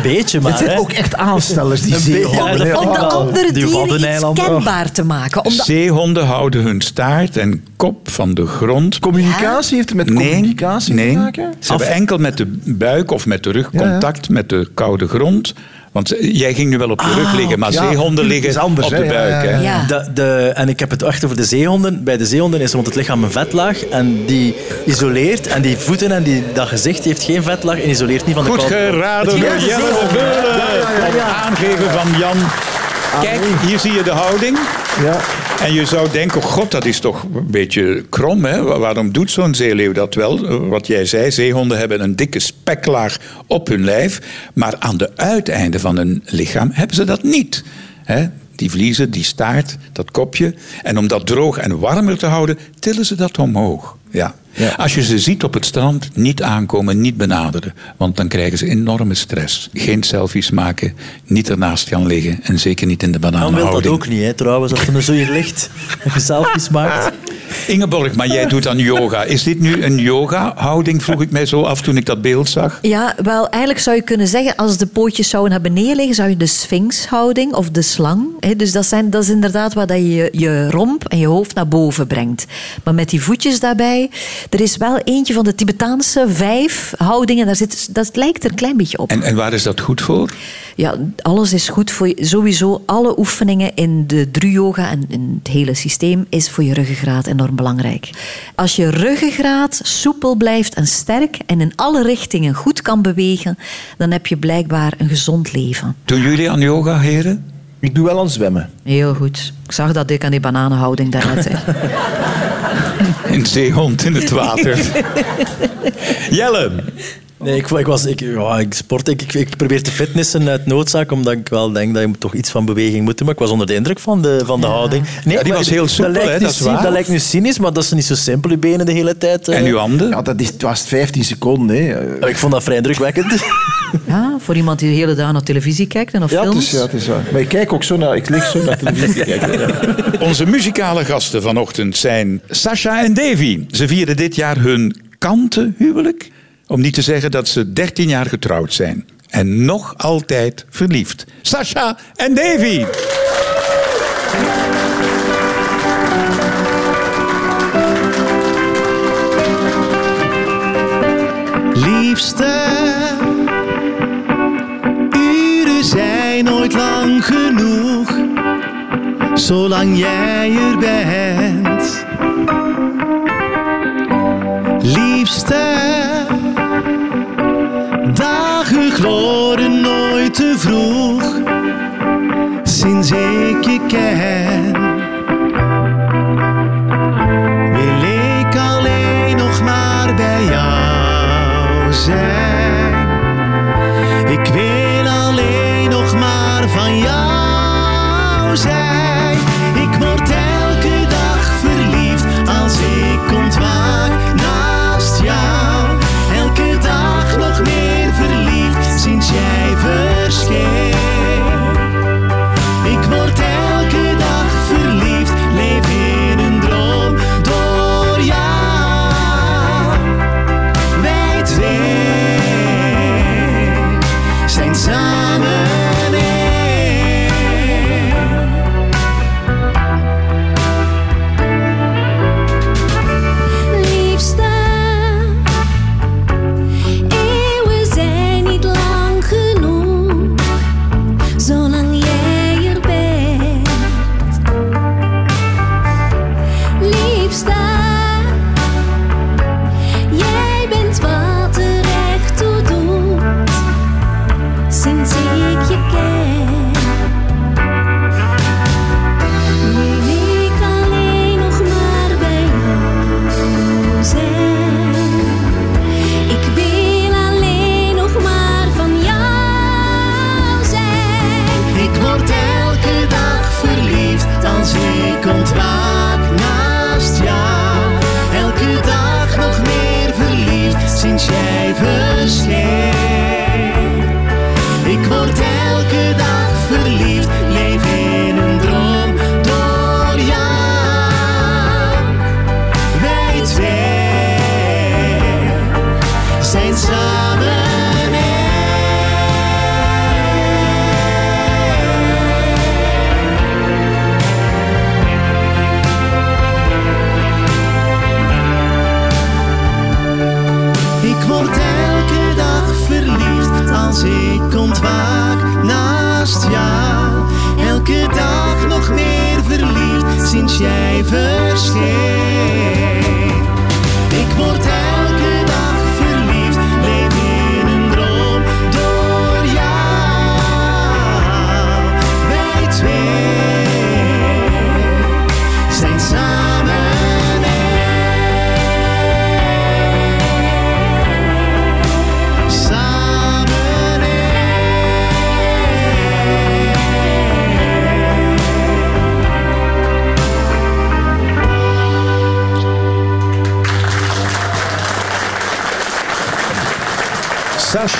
Speaker 6: beetje, maar.
Speaker 5: Het zijn
Speaker 6: hè.
Speaker 5: ook echt aanstellers, die
Speaker 6: Een
Speaker 5: zeehonden.
Speaker 6: ja,
Speaker 7: Om de andere
Speaker 6: Die
Speaker 7: dieren iets kenbaar te maken. Om de-
Speaker 4: Zeehonden houden hun staart en kop van de grond.
Speaker 5: Communicatie heeft het met communicatie
Speaker 4: nee,
Speaker 5: te maken?
Speaker 4: Ze hebben enkel met de buik of met de rug
Speaker 5: Ja, ja.
Speaker 4: contact met de koude grond. Want jij ging nu wel op je rug liggen, maar
Speaker 5: Ah, ja,
Speaker 4: zeehonden liggen
Speaker 5: is anders,
Speaker 4: op de buik.
Speaker 5: ja, ja.
Speaker 4: Hè?
Speaker 7: Ja.
Speaker 6: De, de, en ik heb het echt over de zeehonden. Bij de zeehonden is rond het lichaam een vetlaag. En die isoleert. En die voeten en die, dat gezicht heeft geen vetlaag. En isoleert niet van de
Speaker 4: Goed
Speaker 6: koude-
Speaker 4: geraden door Beulen. Op aangeven van Jan. Kijk, hier zie je de houding.
Speaker 5: Ja.
Speaker 4: En je zou denken, oh god, dat is toch een beetje krom. Hè? Wa- Waarom doet zo'n zeeleeuw dat wel? Eh, Wat jij zei, zeehonden hebben een dikke speklaag op hun lijf. Maar aan de uiteinden van hun lichaam hebben ze dat niet. Hè? Die vliezen, die staart, dat kopje. En om dat droog en warmer te houden, tillen ze dat omhoog. Ja.
Speaker 5: Ja.
Speaker 4: Als je ze ziet op het strand, niet aankomen, niet benaderen. Want dan krijgen ze enorme stress. Geen selfies maken, niet ernaast gaan liggen. En zeker niet in de
Speaker 6: Jan wil dat
Speaker 4: bananenhouding.
Speaker 6: ook niet, hè, trouwens. Als er zo hier ligt. Dat je selfies maakt.
Speaker 4: Ingeborg, maar jij doet aan yoga. Is dit nu een yoga-houding, vroeg ik mij zo af toen ik dat beeld zag.
Speaker 7: Ja, wel, eigenlijk zou je kunnen zeggen, als de pootjes zouden naar beneden liggen, zou je de sphinxhouding of de slang. Hè, dus dat, zijn, dat is inderdaad wat dat je je romp en je hoofd naar boven brengt. Maar met die voetjes daarbij, er is wel eentje van de Tibetaanse vijf houdingen, daar zit, dat lijkt er een klein beetje op.
Speaker 4: En, en waar is dat goed voor?
Speaker 7: Ja, alles is goed voor je. Sowieso, alle oefeningen in de dru-yoga en in het hele systeem is voor je ruggengraat enorm belangrijk. Als je ruggengraat soepel blijft en sterk en in alle richtingen goed kan bewegen, dan heb je blijkbaar een gezond leven.
Speaker 4: Doen jullie aan yoga, heren?
Speaker 5: Ik doe wel aan zwemmen.
Speaker 7: Heel goed. Ik zag dat ik aan die bananenhouding daarnet.
Speaker 4: Een zeehond in het water. Jelle,
Speaker 6: Nee, ik, ik, was, ik, ja, ik sport. Ik, ik, ik probeer te fitnessen uit noodzaak, omdat ik wel denk dat je toch iets van beweging moet doen. Maar ik was onder de indruk van de, van de houding. Nee,
Speaker 4: Ja, die
Speaker 6: maar
Speaker 4: was heel soepel,
Speaker 6: nu
Speaker 4: dat is waar.
Speaker 6: Dat lijkt nu cynisch, maar dat is niet zo simpel, je benen de hele tijd. eh.
Speaker 4: en uw handen?
Speaker 5: Ja, dat is, het was 15 seconden. Hè. Eh,
Speaker 6: Ik vond dat vrij indrukwekkend.
Speaker 7: Ja, voor iemand die de hele dag naar televisie kijkt en naar
Speaker 5: Ja, het
Speaker 7: films.
Speaker 5: is, ja, het is waar. Maar ik kijk ook zo naar... Ik lig zo naar televisie. kijken.
Speaker 4: Onze muzikale gasten vanochtend zijn Sasha en Davy. Ze vieren dit jaar hun kantenhuwelijk. Om niet te zeggen dat ze 13 jaar getrouwd zijn. En nog altijd verliefd. Sasha en Davy.
Speaker 8: Liefste, uren zijn nooit lang genoeg, zolang jij er bent. Liefste, te vroeg, sinds ik je ken. Wil ik alleen nog maar bij jou zijn.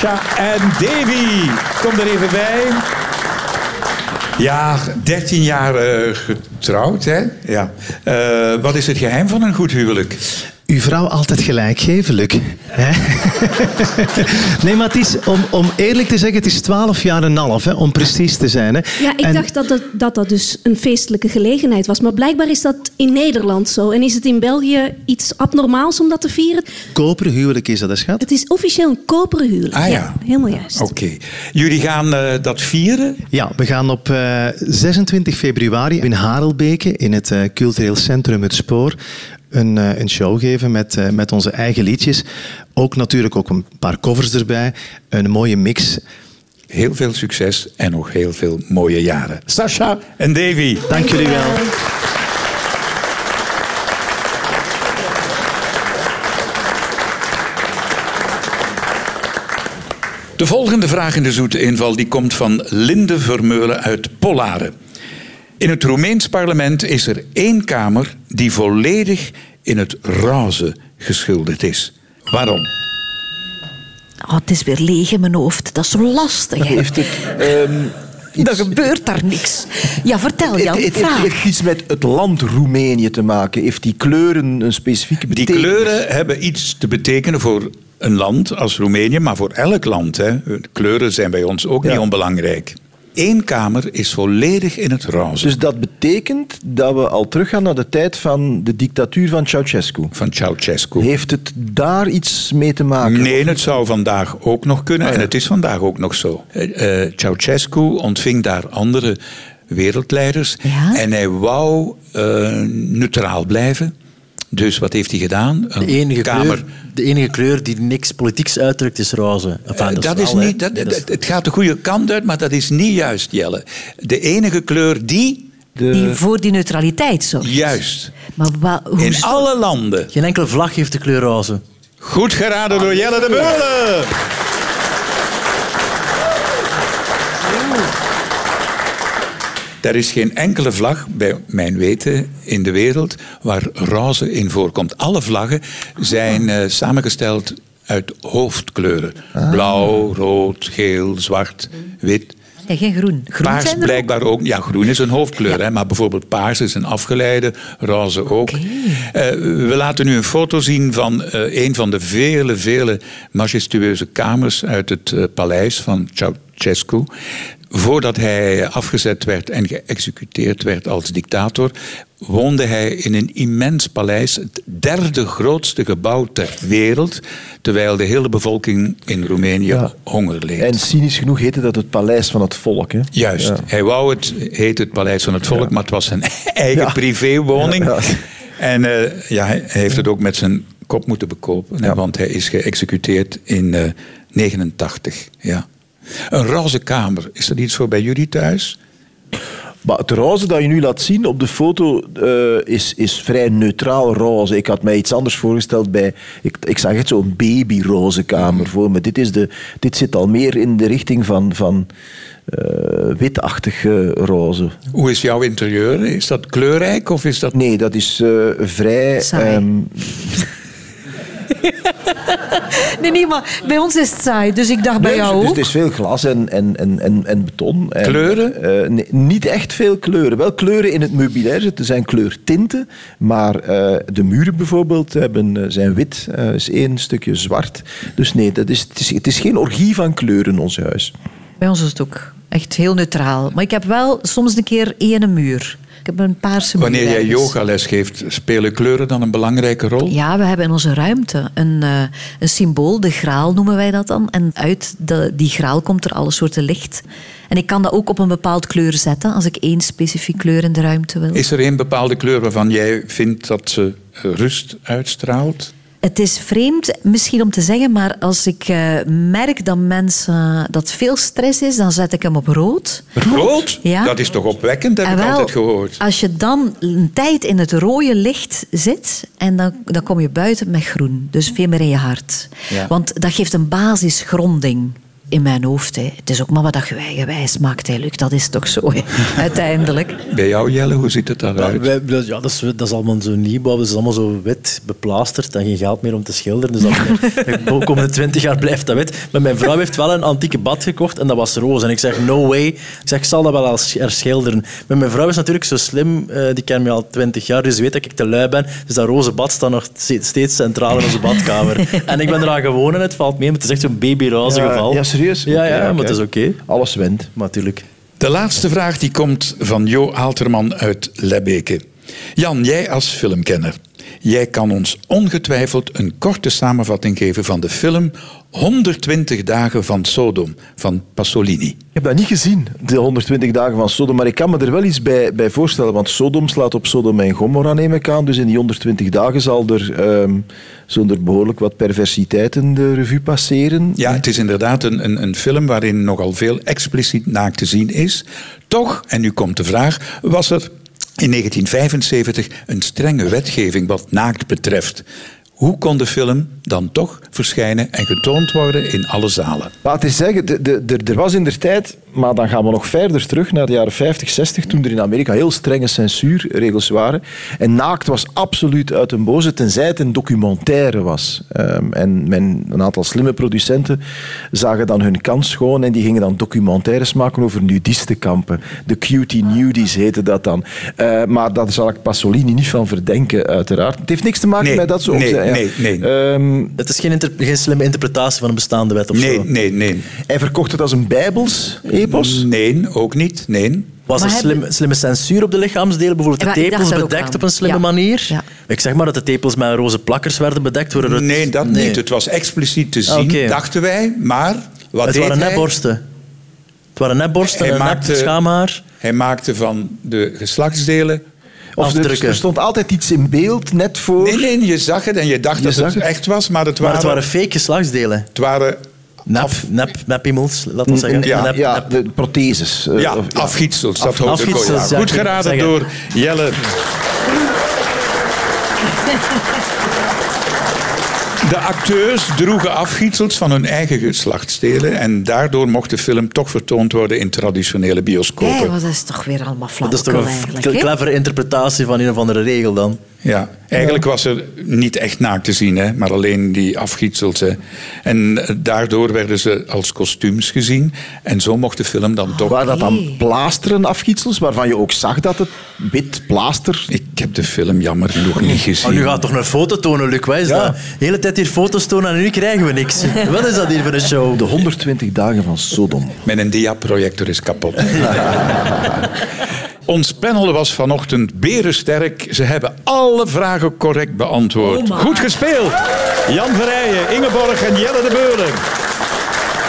Speaker 4: Sascha en Davy. Kom er even bij. Ja, 13 jaar eh, getrouwd, hè? Ja. Eh, wat is het geheim van een goed huwelijk?
Speaker 9: Uw vrouw altijd gelijk geven, Luc. Hè? nee, maar het is, om, om eerlijk te zeggen, het is 12 jaar en een half, hè, om precies te zijn. Hè.
Speaker 10: Ja, ik
Speaker 9: En-
Speaker 10: dacht dat, dat, dat dat dus een feestelijke gelegenheid was. Maar blijkbaar is dat in Nederland zo. En is het in België iets abnormaals om dat te vieren?
Speaker 9: Koperen huwelijk is dat, hè, schat?
Speaker 10: Het is officieel een koperen huwelijk.
Speaker 4: Ah, ja.
Speaker 10: helemaal juist.
Speaker 4: Oké. Jullie gaan eh, dat vieren?
Speaker 9: Ja, we gaan op eh, 26 februari in Harelbeke, in het eh, cultureel centrum Het Spoor, een, eh, een show geven met, eh, met onze eigen liedjes. Ook natuurlijk ook een paar covers erbij, een mooie mix.
Speaker 4: Heel veel succes en nog heel veel mooie jaren. Sascha en Davy.
Speaker 9: Dank jullie wel.
Speaker 4: De volgende vraag in de zoete inval die komt van Linde Vermeulen uit Pollaren. In het Roemeens parlement is er één kamer die volledig in het roze geschilderd is. Waarom?
Speaker 7: Oh, het is weer leeg in mijn hoofd. Dat is zo lastig.
Speaker 5: Heeft het, ehm, iets-
Speaker 7: Dan gebeurt daar niks. Ja, vertel Jan.
Speaker 5: Het, het, heeft iets met het land Roemenië te maken. Heeft die kleuren een specifieke
Speaker 4: Die
Speaker 5: betekenis?
Speaker 4: kleuren hebben iets te betekenen voor een land als Roemenië, maar voor elk land. Hè. Kleuren zijn bij ons ook
Speaker 5: Ja.
Speaker 4: niet onbelangrijk. Eén kamer is volledig in het roze.
Speaker 5: Dus dat betekent dat we al teruggaan naar de tijd van de dictatuur van Ceausescu.
Speaker 4: van Ceausescu.
Speaker 5: Heeft het daar iets mee te maken?
Speaker 4: Nee, het zou vandaag ook nog kunnen.
Speaker 5: Ah, ja.
Speaker 4: En het is vandaag ook nog zo. Eh, eh, Ceausescu ontving daar andere wereldleiders.
Speaker 7: Ja.
Speaker 4: En hij wou eh, neutraal blijven. Dus wat heeft hij gedaan? Een
Speaker 6: De enige,
Speaker 4: kamer.
Speaker 6: kleur, de enige kleur die niks politieks uitdrukt is roze. Enfin,
Speaker 4: Eh, dat is niet, dat,
Speaker 6: dat
Speaker 4: dat- het gaat de goede kant uit, maar dat is niet juist, Jelle. De enige kleur die,
Speaker 7: Die voor die neutraliteit zorgt.
Speaker 4: juist,
Speaker 7: Maar wa- hoe
Speaker 4: in alle landen.
Speaker 6: Geen enkele vlag heeft de kleur roze.
Speaker 4: Goed geraden door Jelle de Beulen. Er is geen enkele vlag, bij mijn weten, in de wereld waar roze in voorkomt. Alle vlaggen zijn eh, samengesteld uit hoofdkleuren. Blauw, rood, geel, zwart, wit.
Speaker 7: Nee, geen groen. Groen
Speaker 4: Paars
Speaker 7: zijn er ook.
Speaker 4: blijkbaar ook. Ja, groen is een hoofdkleur, hè, maar bijvoorbeeld paars is een afgeleide, roze ook. Eh, we laten nu een foto zien van eh, een van de vele, vele majestueuze kamers uit het eh, paleis van Ceausescu. Voordat hij afgezet werd en geëxecuteerd werd als dictator, woonde hij in een immens paleis, het derde grootste gebouw ter wereld, terwijl de hele bevolking in Roemenië
Speaker 5: Ja.
Speaker 4: honger leed.
Speaker 5: En cynisch genoeg heette dat het paleis van het volk. Hè?
Speaker 4: Juist.
Speaker 5: Ja.
Speaker 4: Hij wou het, heet het Paleis van het Volk, maar het was zijn eigen privéwoning. En eh, ja, hij heeft het ook met zijn kop moeten bekopen, hè, want hij is geëxecuteerd in eh 89. Ja. Een roze kamer, is dat iets voor bij jullie thuis?
Speaker 5: Maar het roze dat je nu laat zien op de foto eh, is, is vrij neutraal roze. Ik had mij iets anders voorgesteld bij... Ik, ik zag echt zo'n babyroze kamer voor me. Dit, is de, dit zit al meer in de richting van, van eh, witachtig eh, roze.
Speaker 4: Hoe is jouw interieur? Is dat kleurrijk of is dat...
Speaker 5: Nee, dat is eh, vrij...
Speaker 7: Saai. Nee, nee, maar bij ons is het saai. Dus ik dacht bij
Speaker 5: Nee,
Speaker 7: jou
Speaker 5: dus
Speaker 7: ook.
Speaker 5: het is veel glas en, en, en, en, en beton. En,
Speaker 4: Kleuren?
Speaker 5: eh, nee, niet echt veel kleuren. Wel kleuren in het meubilair. Er zijn kleurtinten. Maar eh, de muren bijvoorbeeld hebben, eh, zijn wit. Er is één stukje zwart. Dus nee, dat is, het, is, het is geen orgie van kleuren, ons huis.
Speaker 7: Bij ons is het ook echt heel neutraal. Maar ik heb wel soms een keer één muur. Ik heb een paarse.
Speaker 4: Wanneer jij yogales geeft, spelen kleuren dan een belangrijke rol?
Speaker 7: Ja, we hebben in onze ruimte een, eh, een symbool, de graal noemen wij dat dan. En uit de, die graal komt er alle soorten licht. En ik kan dat ook op een bepaald kleur zetten, als ik één specifiek kleur in de ruimte wil.
Speaker 4: Is er een bepaalde kleur waarvan jij vindt dat ze rust uitstraalt?
Speaker 7: Het is vreemd misschien om te zeggen, maar als ik eh, merk dat mensen dat veel stress is, dan zet ik hem op rood.
Speaker 4: Rood?
Speaker 7: Ja.
Speaker 4: Dat is toch opwekkend, heb
Speaker 7: En
Speaker 4: ik altijd gehoord.
Speaker 7: Als je dan een tijd in het rode licht zit, en dan, dan kom je buiten met groen. Dus veel meer in je hart.
Speaker 4: Ja.
Speaker 7: Want dat geeft een basisgronding in mijn hoofd. Hè. Het is ook maar wat dat je eigen wijs maakt, hè, Luc. Dat is toch zo, hè. uiteindelijk.
Speaker 4: Bij jou, Jelle, hoe ziet het
Speaker 6: Ja, wij- dat- ja, dat, is, dat is allemaal zo nieuwbouw, dat is allemaal zo wit beplasterd en geen geld meer om te schilderen. Dus dat, de komende twintig jaar blijft dat wit. Maar mijn vrouw heeft wel een antieke bad gekocht en dat was roze. En ik zeg, no way. Ik zeg, ik zal dat wel als herschilderen. Maar mijn vrouw is natuurlijk zo slim, eh, die kent me al twintig jaar, dus ze weet dat ik te lui ben. Dus dat roze bad staat nog steeds centraal in onze badkamer. en ik ben eraan gewoon en het valt mee, maar het is echt zo'n babyroze
Speaker 5: Ja,
Speaker 6: geval.
Speaker 5: ja, serieus?
Speaker 6: Ja, ja, maar het is oké.
Speaker 5: Alles went.
Speaker 6: Maar natuurlijk.
Speaker 4: De laatste vraag die komt van Jo Aalterman uit Lebbeke. Jan, jij als filmkenner. Jij kan ons ongetwijfeld een korte samenvatting geven van de film 120 dagen van Sodom van Pasolini.
Speaker 5: Ik heb dat niet gezien, de 120 dagen van Sodom, maar ik kan me er wel iets bij, bij voorstellen, want Sodom slaat op Sodom en Gomorra, neem ik aan. Dus in die 120 dagen zal er, ehm, zullen er behoorlijk wat perversiteiten de revue passeren.
Speaker 4: Ja, het is inderdaad een, een, een film waarin nogal veel expliciet naakt te zien is. Toch, en nu komt de vraag, was er in 1975 een strenge wetgeving wat naakt betreft. Hoe kon de film dan toch verschijnen en getoond worden in alle zalen?
Speaker 5: Laat eens zeggen, er was in der tijd, maar dan gaan we nog verder terug naar de jaren 50, 60, toen er in Amerika heel strenge censuurregels waren. En naakt was absoluut uit een boze, tenzij het een documentaire was. Ehm, en men, een aantal slimme producenten zagen dan hun kans schoon en die gingen dan documentaires maken over nudistenkampen. De cutie nudies heette dat dan. Eh, maar daar zal ik Pasolini niet van verdenken, uiteraard. Het heeft niks te maken
Speaker 4: Nee,
Speaker 5: met dat soort...
Speaker 4: nee,
Speaker 5: ja.
Speaker 4: nee, nee.
Speaker 5: Ehm,
Speaker 6: Het is geen, inter- geen slimme interpretatie van een bestaande wet of
Speaker 4: Nee,
Speaker 6: zo.
Speaker 4: nee, nee.
Speaker 5: hij verkocht het als een bijbels
Speaker 4: Nee, ook niet. Nee.
Speaker 6: Was er slim,
Speaker 7: hebben-
Speaker 6: slimme censuur op de lichaamsdelen? Bijvoorbeeld de tepels bedekt op een slimme
Speaker 7: Ja.
Speaker 6: manier?
Speaker 7: Ja.
Speaker 6: Ik zeg maar dat de tepels met roze plakkers werden bedekt. Worden het...
Speaker 4: Nee, dat
Speaker 6: Nee.
Speaker 4: niet. Het was expliciet te zien, dachten wij. Maar wat
Speaker 6: Het
Speaker 4: deed
Speaker 6: waren
Speaker 4: hij?
Speaker 6: nepborsten. Het waren nepborsten
Speaker 4: Hij
Speaker 6: en
Speaker 4: maakte-
Speaker 6: nep schaamhaar.
Speaker 4: Hij maakte van de geslachtsdelen...
Speaker 5: Of er,
Speaker 6: Afdrukken.
Speaker 5: er stond altijd iets in beeld, net voor...
Speaker 4: Nee, nee, je zag het en je dacht
Speaker 5: Je
Speaker 4: dat het
Speaker 5: het.
Speaker 4: echt was, maar het
Speaker 6: Maar
Speaker 4: waren...
Speaker 6: het waren fake geslachtsdelen.
Speaker 4: het waren
Speaker 6: Nep, nep, nepiemels, laten we zeggen.
Speaker 4: Ja,
Speaker 6: Nep-
Speaker 5: ja,
Speaker 6: nep-
Speaker 5: de protheses. eh,
Speaker 4: Ja,
Speaker 5: of-
Speaker 4: afgietsels. Dat
Speaker 6: Af- afgietsels,
Speaker 4: ja. Goed geraden
Speaker 6: zeggen.
Speaker 4: door Jelle. De acteurs droegen afgietsels van hun eigen geslachtsdelen en daardoor mocht de film toch vertoond worden in traditionele bioscopen.
Speaker 7: Dat is toch weer allemaal
Speaker 6: Dat is toch een clevere interpretatie van een of andere regel dan.
Speaker 4: Ja, eigenlijk was er niet echt naakt te zien, hè, maar alleen die afgietsels. Hè. En eh, daardoor werden ze als kostuums gezien. En zo mocht de film dan toch...
Speaker 5: Waren dat dan plasteren afgietsels, waarvan je ook zag dat het wit plaster...
Speaker 4: Ik heb de film jammer genoeg niet gezien.
Speaker 6: Maar nu gaat toch een foto tonen, Luc? Wat is
Speaker 5: Ja.
Speaker 6: dat? De hele tijd hier foto's tonen en nu krijgen we niks. Wat is dat hier voor een show?
Speaker 5: De 120 dagen van Sodom.
Speaker 4: Mijn diaprojector is kapot. Ons panel was vanochtend berensterk. Ze hebben alle vragen correct beantwoord. Goed gespeeld. Jan Verrijen, Ingeborg en Jelle de Beulen.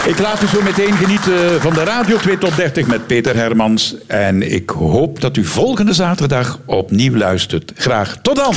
Speaker 4: Ik laat u zo meteen genieten van de Radio 2 Top 30 met Peter Hermans. En ik hoop dat u volgende zaterdag opnieuw luistert. Graag tot dan.